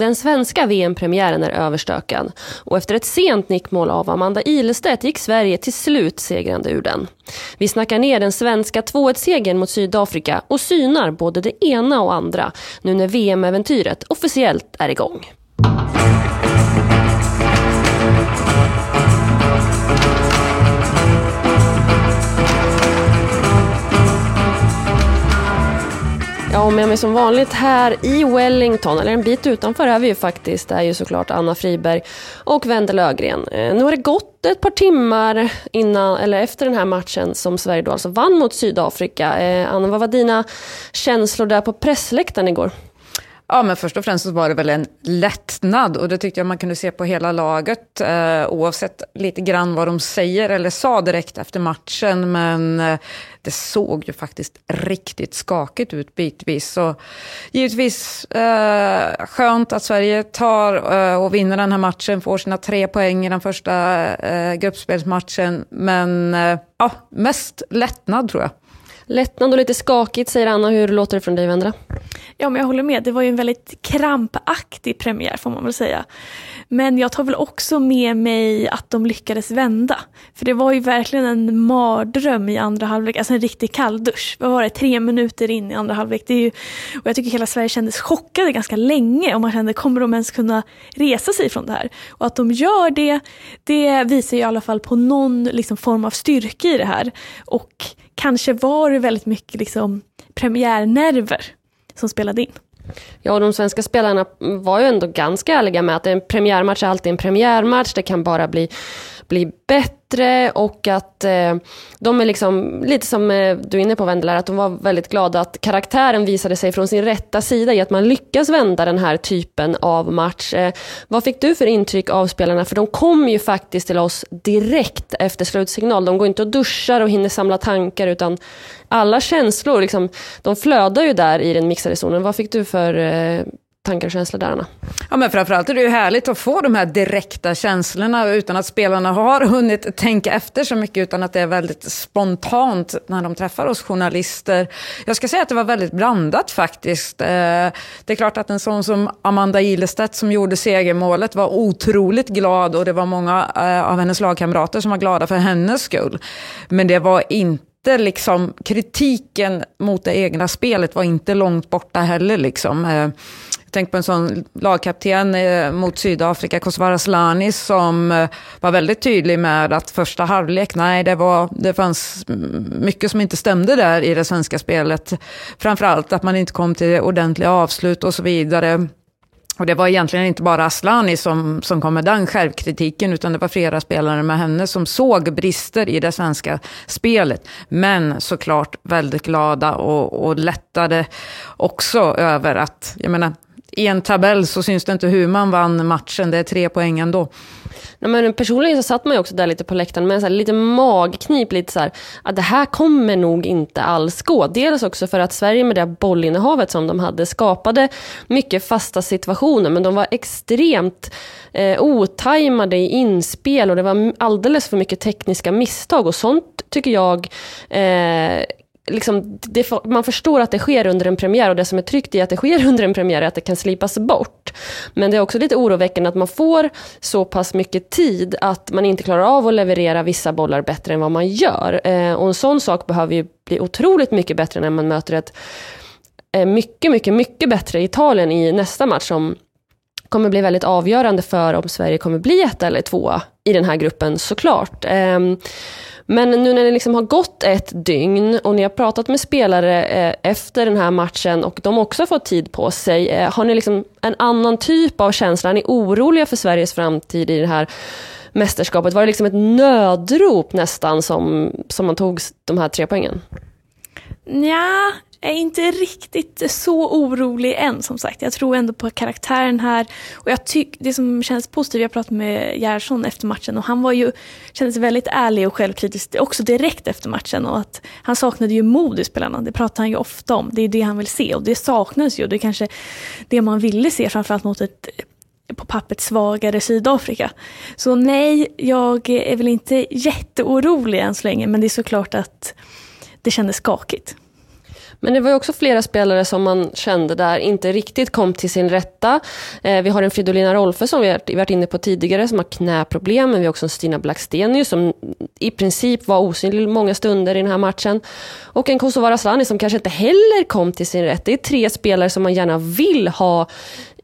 Den svenska VM-premiären är överstökad och efter ett sent nickmål av Amanda Ilestedt gick Sverige till slut segrande ur den. Vi snackar ner den svenska 2-1-segern mot Sydafrika och synar både det ena och andra nu när VM-äventyret officiellt är igång. Ja, och med mig som vanligt här i Wellington, eller en bit utanför är vi ju faktiskt, det är ju såklart Anna Friberg och Wendel Ögren. Eh, nu har det gått ett par timmar innan, eller efter den här matchen som Sverige då alltså vann mot Sydafrika. Eh, Anna, vad var dina känslor där på pressläktaren igår? Ja, men först och främst så var det väl en lättnad och det tyckte jag man kunde se på hela laget eh, oavsett lite grann vad de säger eller sa direkt efter matchen. Men eh, det såg ju faktiskt riktigt skakigt ut bitvis. Så givetvis eh, skönt att Sverige tar eh, och vinner den här matchen, får sina tre poäng i den första eh, gruppspelsmatchen. Men eh, ja, mest lättnad tror jag. Lättnad och lite skakigt säger Anna. Hur låter det från dig Vendra? Ja, men jag håller med. Det var ju en väldigt krampaktig premiär får man väl säga. Men jag tar väl också med mig att de lyckades vända. För det var ju verkligen en mardröm i andra halvlek, alltså en riktig kalldusch. Vad var det, tre minuter in i andra halvlek. Det är ju, och jag tycker hela Sverige kändes chockade ganska länge och man kände, kommer de ens kunna resa sig från det här? Och att de gör det, det visar ju i alla fall på någon liksom, form av styrka i det här. Och kanske var det väldigt mycket liksom, premiärnerver som spelade in. Ja, och de svenska spelarna var ju ändå ganska ärliga med att en premiärmatch är alltid en premiärmatch. Det kan bara bli, bli bättre och att eh, de är liksom, lite som eh, du är inne på Wendela, att de var väldigt glada att karaktären visade sig från sin rätta sida i att man lyckas vända den här typen av match. Eh, vad fick du för intryck av spelarna? För de kom ju faktiskt till oss direkt efter slutsignal. De går inte och duschar och hinner samla tankar utan alla känslor, liksom, de flödar ju där i den mixade zonen. Vad fick du för eh, tankar och känslor där, Anna? Ja, men framförallt är det ju härligt att få de här direkta känslorna utan att spelarna har hunnit tänka efter så mycket, utan att det är väldigt spontant när de träffar oss journalister. Jag ska säga att det var väldigt blandat faktiskt. Eh, det är klart att en sån som Amanda Ilestedt som gjorde segermålet var otroligt glad och det var många eh, av hennes lagkamrater som var glada för hennes skull. Men det var inte inte liksom, kritiken mot det egna spelet var inte långt borta heller. Liksom. Eh, Tänk jag tänker på en sån lagkapten eh, mot Sydafrika, Kosovare Asllani, som eh, var väldigt tydlig med att första halvlek, nej, det, var, det fanns mycket som inte stämde där i det svenska spelet. Framförallt att man inte kom till ordentliga avslut och så vidare. Och det var egentligen inte bara Aslani som, som kom med den självkritiken, utan det var flera spelare med henne som såg brister i det svenska spelet. Men såklart väldigt glada och, och lättade också över att, jag menar, i en tabell så syns det inte hur man vann matchen, det är tre poäng ändå. Nej, men personligen så satt man ju också där lite på läktaren med så här, lite magknip, lite så här, att det här kommer nog inte alls gå. Dels också för att Sverige med det bollinnehavet som de hade skapade mycket fasta situationer, men de var extremt eh, otajmade i inspel och det var alldeles för mycket tekniska misstag och sånt tycker jag eh, liksom, det, man förstår att det sker under en premiär och det som är tryggt i att det sker under en premiär är att det kan slipas bort. Men det är också lite oroväckande att man får så pass mycket tid att man inte klarar av att leverera vissa bollar bättre än vad man gör. Eh, och en sån sak behöver ju bli otroligt mycket bättre när man möter ett eh, mycket, mycket, mycket bättre Italien i nästa match som kommer bli väldigt avgörande för om Sverige kommer bli ett eller tvåa i den här gruppen såklart. Eh, men nu när det liksom har gått ett dygn och ni har pratat med spelare eh, efter den här matchen och de också har fått tid på sig. Eh, har ni liksom en annan typ av känsla? Är ni oroliga för Sveriges framtid i det här mästerskapet? Var det liksom ett nödrop nästan som, som man tog de här tre poängen? Ja, är inte riktigt så orolig än som sagt. Jag tror ändå på karaktären här. Och jag det som känns positivt, jag pratade med Gerhardsson efter matchen och han var ju, kändes väldigt ärlig och självkritisk också direkt efter matchen. Och att han saknade ju mod i spelarna, det pratar han ju ofta om. Det är det han vill se och det saknas ju. Det är kanske det man ville se framförallt mot ett på pappret svagare Sydafrika. Så nej, jag är väl inte jätteorolig än så länge men det är såklart att det kändes skakigt. Men det var ju också flera spelare som man kände där inte riktigt kom till sin rätta. Eh, vi har en Fridolina Rolfö som vi har varit inne på tidigare som har knäproblem, men vi har också en Stina Blackstenius som i princip var osynlig många stunder i den här matchen. Och en Kosovare Asllani som kanske inte heller kom till sin rätt. Det är tre spelare som man gärna vill ha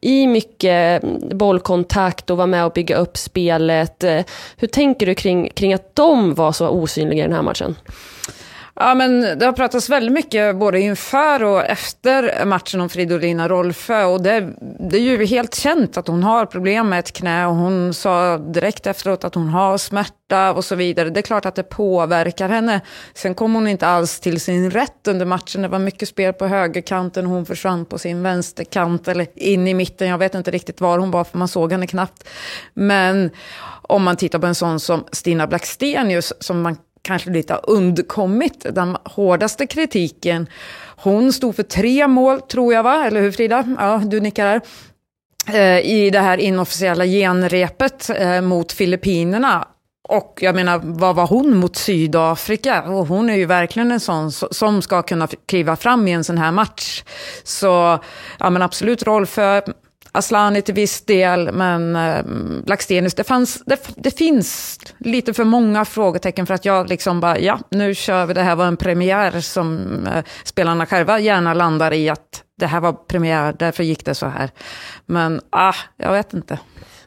i mycket bollkontakt och vara med och bygga upp spelet. Eh, hur tänker du kring, kring att de var så osynliga i den här matchen? Ja, men det har pratats väldigt mycket både inför och efter matchen om Fridolina Rolfö. Och det, det är ju helt känt att hon har problem med ett knä och hon sa direkt efteråt att hon har smärta och så vidare. Det är klart att det påverkar henne. Sen kom hon inte alls till sin rätt under matchen. Det var mycket spel på högerkanten. Hon försvann på sin vänsterkant eller in i mitten. Jag vet inte riktigt var hon var för man såg henne knappt. Men om man tittar på en sån som Stina Blackstenius som man kanske lite har undkommit den hårdaste kritiken. Hon stod för tre mål, tror jag, va? Eller hur Frida? Ja, du nickar här eh, i det här inofficiella genrepet eh, mot Filippinerna. Och jag menar, vad var hon mot Sydafrika? Och hon är ju verkligen en sån som ska kunna kliva fram i en sån här match. Så ja, men absolut roll för Aslani till viss del, men eh, Blackstenius, det, fanns, det, det, finns lite för många frågetecken för att jag liksom bara, ja, nu kör vi, det här var en premiär som eh, spelarna själva gärna landar i att det här var premiär, därför gick det så här. Men, ah, jag vet inte.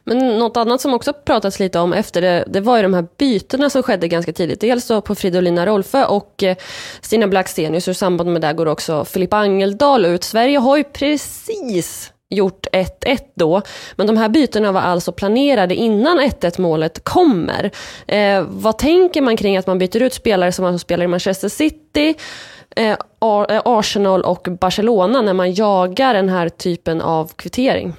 Men något annat som också pratats lite om efter det, det var ju de här bytena som skedde ganska tidigt. Dels då på Fridolina Rolfö och eh, Stina Blackstenius. Och i samband med det går också Filippa Angeldal ut. Sverige har ju precis gjort 1-1 då. Men de här bytena var alltså planerade innan 1-1 målet kommer. Eh, vad tänker man kring att man byter ut spelare som alltså spelar i Manchester City, eh, eh Arsenal och Barcelona när man jagar den här typen av kvittering?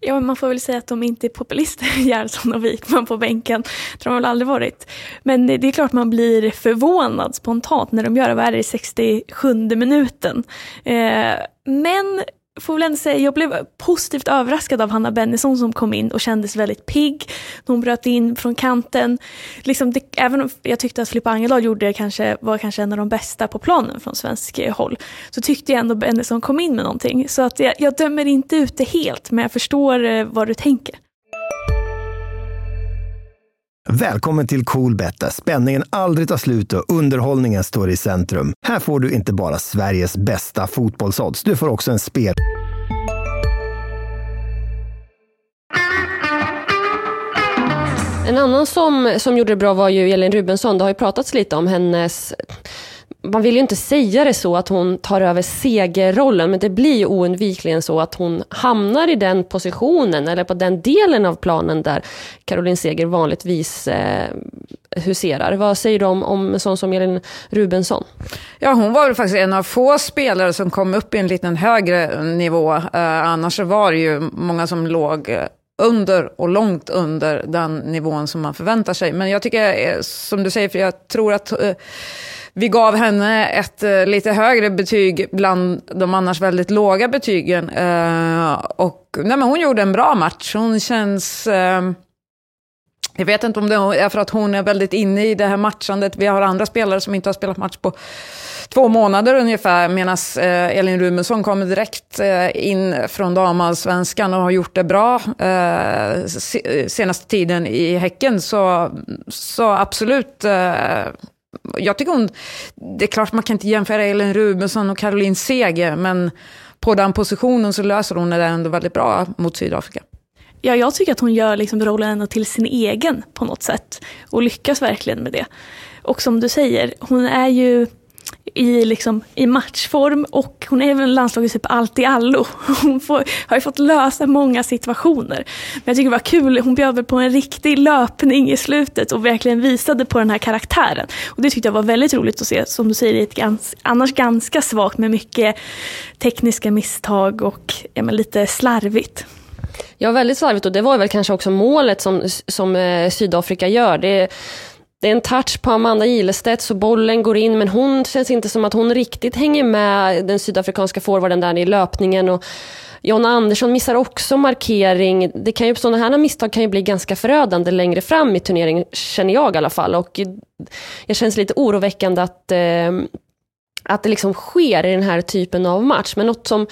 Ja, man får väl säga att de inte är populister, Gerhardsson och Wikman på bänken. Det har de väl aldrig varit. Men det är klart man blir förvånad spontant när de gör det. Vad är det i 67 minuten? Eh, men får väl ändå säga, jag blev positivt överraskad av Hanna Bennison som kom in och kändes väldigt pigg. Hon bröt in från kanten. Liksom det, även om jag tyckte att Filippa Angeldal gjorde kanske, var kanske en av de bästa på planen från svensk eh, håll, så tyckte jag ändå Bennison kom in med någonting. Så att jag, jag dömer inte ut det helt, men jag förstår eh, vad du tänker. Välkommen till Coolbet där spänningen aldrig tar slut och underhållningen står i centrum. Här får du inte bara Sveriges bästa fotbollsodds, du får också en spel... En annan som, som gjorde det bra var ju Elin Rubensson. Det har ju pratats lite om hennes man vill ju inte säga det så att hon tar över segerrollen, men det blir ju oundvikligen så att hon hamnar i den positionen, eller på den delen av planen där Caroline Seger vanligtvis eh, huserar. Vad säger du om, om sån som Elin Rubensson? Ja, hon var väl faktiskt en av få spelare som kom upp i en liten högre nivå. Eh, annars var det ju många som låg under och långt under den nivån som man förväntar sig. Men jag tycker, eh, som du säger, för jag tror att eh, vi gav henne ett eh, lite högre betyg bland de annars väldigt låga betygen. Eh, och nej, men hon gjorde en bra match. Hon känns... Eh, jag vet inte om det är för att hon är väldigt inne i det här matchandet. Vi har andra spelare som inte har spelat match på två månader ungefär, medan eh, Elin Rumensson kommer direkt eh, in från damallsvenskan och har gjort det bra eh, senaste tiden i Häcken. Så, så absolut eh, jag tycker hon, det är klart man kan inte jämföra Elin Rubensson och Caroline Seger, men på den positionen så löser hon det ändå väldigt bra mot Sydafrika. Ja, jag tycker att hon gör liksom rollen ändå till sin egen på något sätt och lyckas verkligen med det. Och som du säger, hon är ju i, liksom, i matchform och hon är väl landslagets typ allt i allo. Hon får, har ju fått lösa många situationer. Men jag tycker det var kul, hon bjöd väl på en riktig löpning i slutet och verkligen visade på den här karaktären. Och det tyckte jag var väldigt roligt att se, som du säger, ett gans, annars ganska svagt med mycket tekniska misstag och ja, lite slarvigt. Ja, väldigt slarvigt och det var väl kanske också målet som, som eh, Sydafrika gör. Det det är en touch på Amanda Gilestedt så bollen går in men hon känns inte som att hon riktigt hänger med den sydafrikanska forwarden där i löpningen. Och Jonna Andersson missar också markering. Det kan ju, sådana här misstag kan ju bli ganska förödande längre fram i turneringen, känner jag i alla fall. Och det känns lite oroväckande att eh, att det liksom sker i den här typen av match. Men något som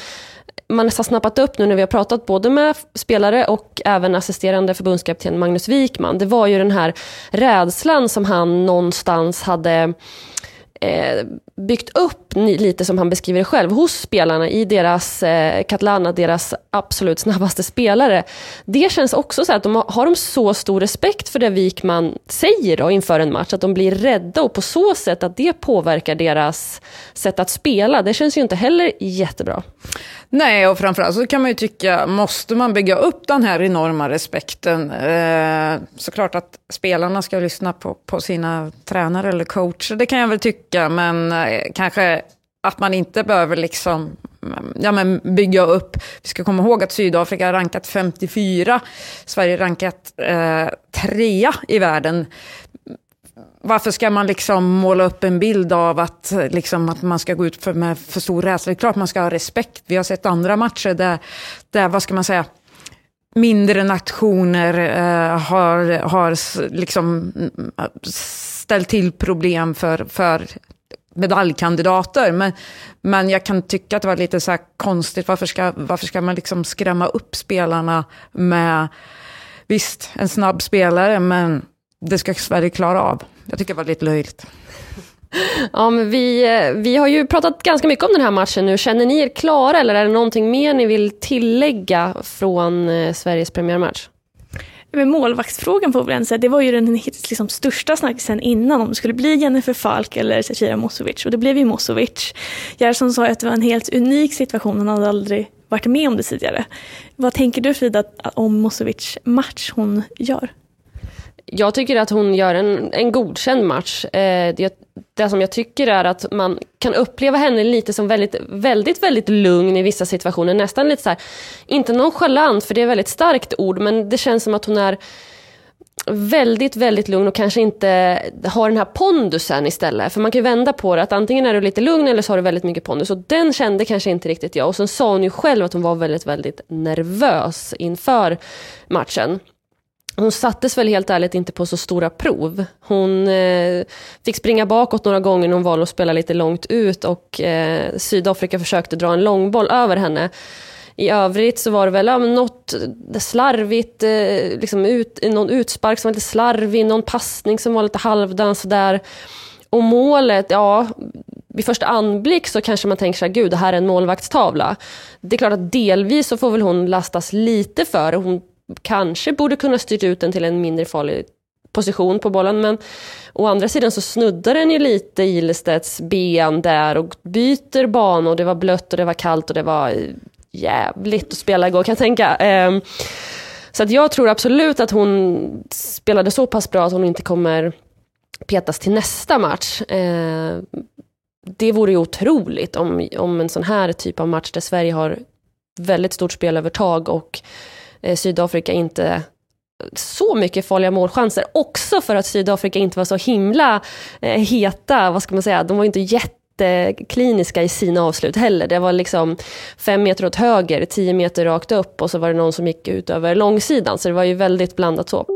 man har snappat upp nu när vi har pratat både med spelare och även assisterande förbundskapten Magnus Wikman, det var ju den här rädslan som han någonstans hade eh, byggt upp lite som han beskriver det själv hos spelarna i deras eh, Catalana, deras absolut snabbaste spelare. Det känns också så att de har, har de så stor respekt för det Wikman säger då inför en match att de blir rädda och på så sätt att det påverkar deras sätt att spela. Det känns ju inte heller jättebra. Nej, och framförallt så kan man ju tycka, måste man bygga upp den här enorma respekten? Eh, såklart att spelarna ska lyssna på, på sina tränare eller coacher, det kan jag väl tycka, men eh, kanske att man inte behöver liksom mm, ja, men bygga upp. Vi ska komma ihåg att Sydafrika har rankat 54, Sverige rankat eh, trea i världen varför ska man liksom måla upp en bild av att, liksom, att man ska gå ut för, med för stor rädsla? Det är klart man ska ha respekt. Vi har sett andra matcher där, där vad ska man säga, mindre nationer eh, har, har liksom ställt till problem för, för medaljkandidater. Men, men jag kan tycka att det var lite så konstigt, varför ska, varför ska man liksom skrämma upp spelarna med, visst, en snabb spelare, men det ska Sverige klara av. Jag tycker det var lite löjligt. Ja, men vi, eh, vi har ju pratat ganska mycket om den här matchen nu. Känner ni er klara eller är det någonting mer ni vill tillägga från eh, Sveriges premiärmatch? Men målvaktsfrågan får vi väl säga, det var ju den liksom, största snackisen innan om det skulle bli Jennifer Falk eller Zecira Mosovic. Och det blev ju Mosovic. Gerson sa att det var en helt unik situation, han hade aldrig varit med om det tidigare. Vad tänker du Frida om Mosovics match hon gör? Jag tycker att hon gör en, en godkänd match. Eh, det, det som jag tycker är att man kan uppleva henne lite som väldigt, väldigt, väldigt lugn i vissa situationer. Nästan lite så här, inte nonchalant, för det är ett väldigt starkt ord, men det känns som att hon är väldigt, väldigt lugn och kanske inte har den här pondusen istället. För man kan ju vända på det, att antingen är du lite lugn eller så har du väldigt mycket pondus. Och den kände kanske inte riktigt jag. Och sen sa hon ju själv att hon var väldigt, väldigt nervös inför matchen hon sattes väl helt ärligt inte på så stora prov. Hon eh, fick springa bakåt några gånger när hon valde att spela lite långt ut och eh, Sydafrika försökte dra en långboll över henne. I övrigt så var det väl ja, något slarvigt, eh, liksom ut, någon utspark som var lite slarvig, någon passning som var lite halvdan sådär. Och målet, ja, vid första anblick så kanske man tänker att gud det här är en målvaktstavla. Det är klart att delvis så får väl hon lastas lite för Hon kanske borde kunna styrt ut den till en mindre farlig position på bollen. Men å andra sidan så snuddar den ju lite Ilestedts ben där och byter bana och det var blött och det var kallt och det var eh, jävligt att spela igår kan jag tänka. Ehm, så att jag tror absolut att hon spelade så pass bra att hon inte kommer petas till nästa match. Ehm, det vore ju otroligt om, om en sån här typ av match där Sverige har väldigt stort spelövertag och Eh, Sydafrika inte så mycket farliga målchanser. Också för att Sydafrika inte var så himla eh, heta, vad ska man säga, de var inte jättekliniska i sina avslut heller. Det var liksom fem meter åt höger, tio meter rakt upp och så var det någon som gick ut över långsidan. Så det var ju väldigt blandat så.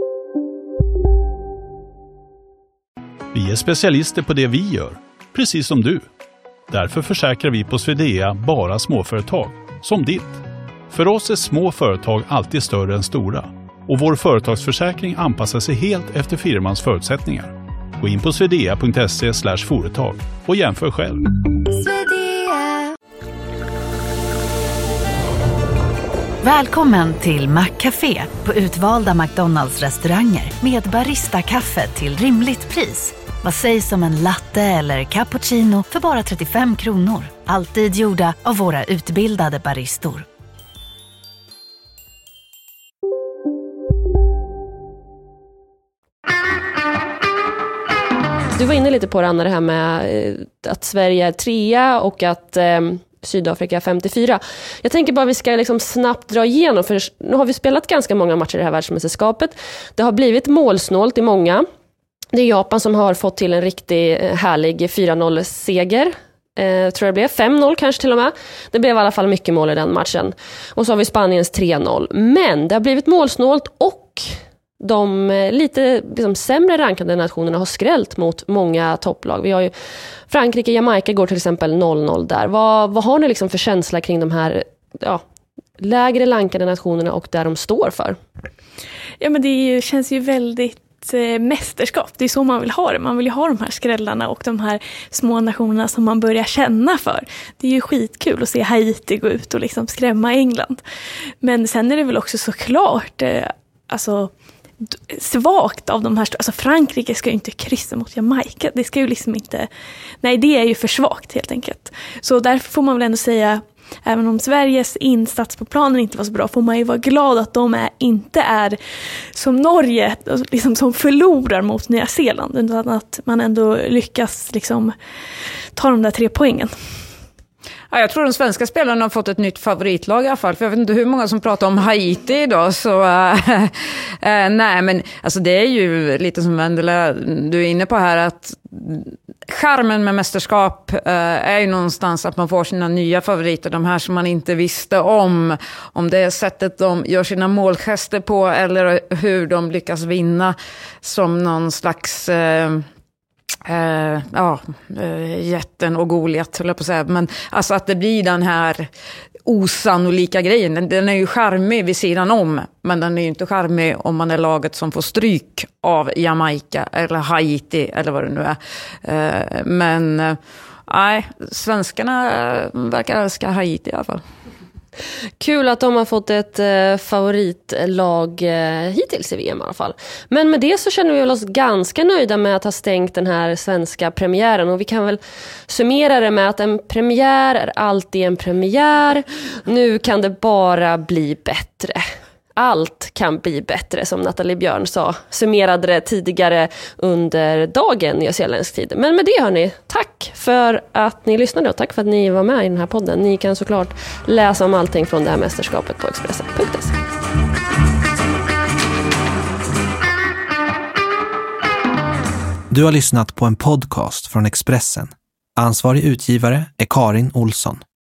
Vi är specialister på det vi gör, precis som du. Därför försäkrar vi på Swedea bara småföretag, som ditt. För oss är små företag alltid större än stora och vår företagsförsäkring anpassar sig helt efter firmans förutsättningar. Gå in på swedea.se företag och jämför själv. Välkommen till Maccafé på utvalda McDonalds restauranger med Baristakaffe till rimligt pris. Vad sägs om en latte eller cappuccino för bara 35 kronor? Alltid gjorda av våra utbildade baristor. Du var inne lite på det Anna, det här med eh, att Sverige är trea och att eh, Sydafrika 54. Jag tänker bara vi ska liksom snabbt dra igenom, för nu har vi spelat ganska många matcher i det här världsmästerskapet. Det har blivit målsnålt i många. Det är Japan som har fått till en riktigt eh, härlig 4-0-seger. Eh, tror jag det blev, 5-0 kanske till och med. Det blev i alla fall mycket mål i den matchen. Och så har vi Spaniens 3-0. Men det har blivit målsnålt och de eh, lite liksom, sämre rankade nationerna har skrällt mot många topplag. Vi har ju Frankrike, Jamaica går till exempel 0-0 där. Vad, vad har ni liksom för känsla kring de här ja, lägre rankade nationerna och där de står för? Ja men det ju, känns ju väldigt eh, mästerskap. Det är så man vill ha det. Man vill ju ha de här skrällarna och de här små nationerna som man börjar känna för. Det är ju skitkul att se Haiti gå ut och liksom skrämma England. Men sen är det väl också såklart eh, alltså, svagt av de här, alltså Frankrike ska ju inte kryssa mot Jamaica. Det ska ju liksom inte, nej det är ju för svagt helt enkelt. Så därför får man väl ändå säga Även om Sveriges insats på planen inte var så bra får man ju vara glad att de är, inte är som Norge, alltså liksom som förlorar mot Nya Zeeland. Utan att man ändå lyckas liksom ta de där tre poängen. Ja, jag tror de svenska spelarna har fått ett nytt favoritlag i alla fall. För jag vet inte hur många som pratar om Haiti idag. Så, äh, äh, nej, men alltså, det är ju lite som Vendela, du är inne på här, att charmen med mästerskap äh, är ju någonstans att man får sina nya favoriter. De här som man inte visste om. Om det är sättet de gör sina målgester på eller hur de lyckas vinna som någon slags Eh, Eh, ja, eh, jätten och Goliat, höll jag på att säga. Men alltså att det blir den här osannolika grejen. Den, den är ju charmig vid sidan om, men den är ju inte charmig om man är laget som får stryk av Jamaica eller Haiti eller vad det nu är. Eh, men eh, nej, svenskarna verkar älska Haiti i alla fall. Kul att de har fått ett eh, favoritlag eh, hittills i VM i alla fall. Men med det så känner vi oss ganska nöjda med att ha stängt den här svenska premiären. Och vi kan väl summera det med att en premiär är alltid en premiär. Nu kan det bara bli bättre allt kan bli bättre, som Nathalie Björn sa, summerade det tidigare under dagen nyzeeländsk tid. Men med det hörni, tack för att ni lyssnade och tack för att ni var med i den här podden. Ni kan såklart läsa om allting från det här mästerskapet på Expressen.se. Du har lyssnat på en podcast från Expressen. Ansvarig utgivare är Karin Olsson.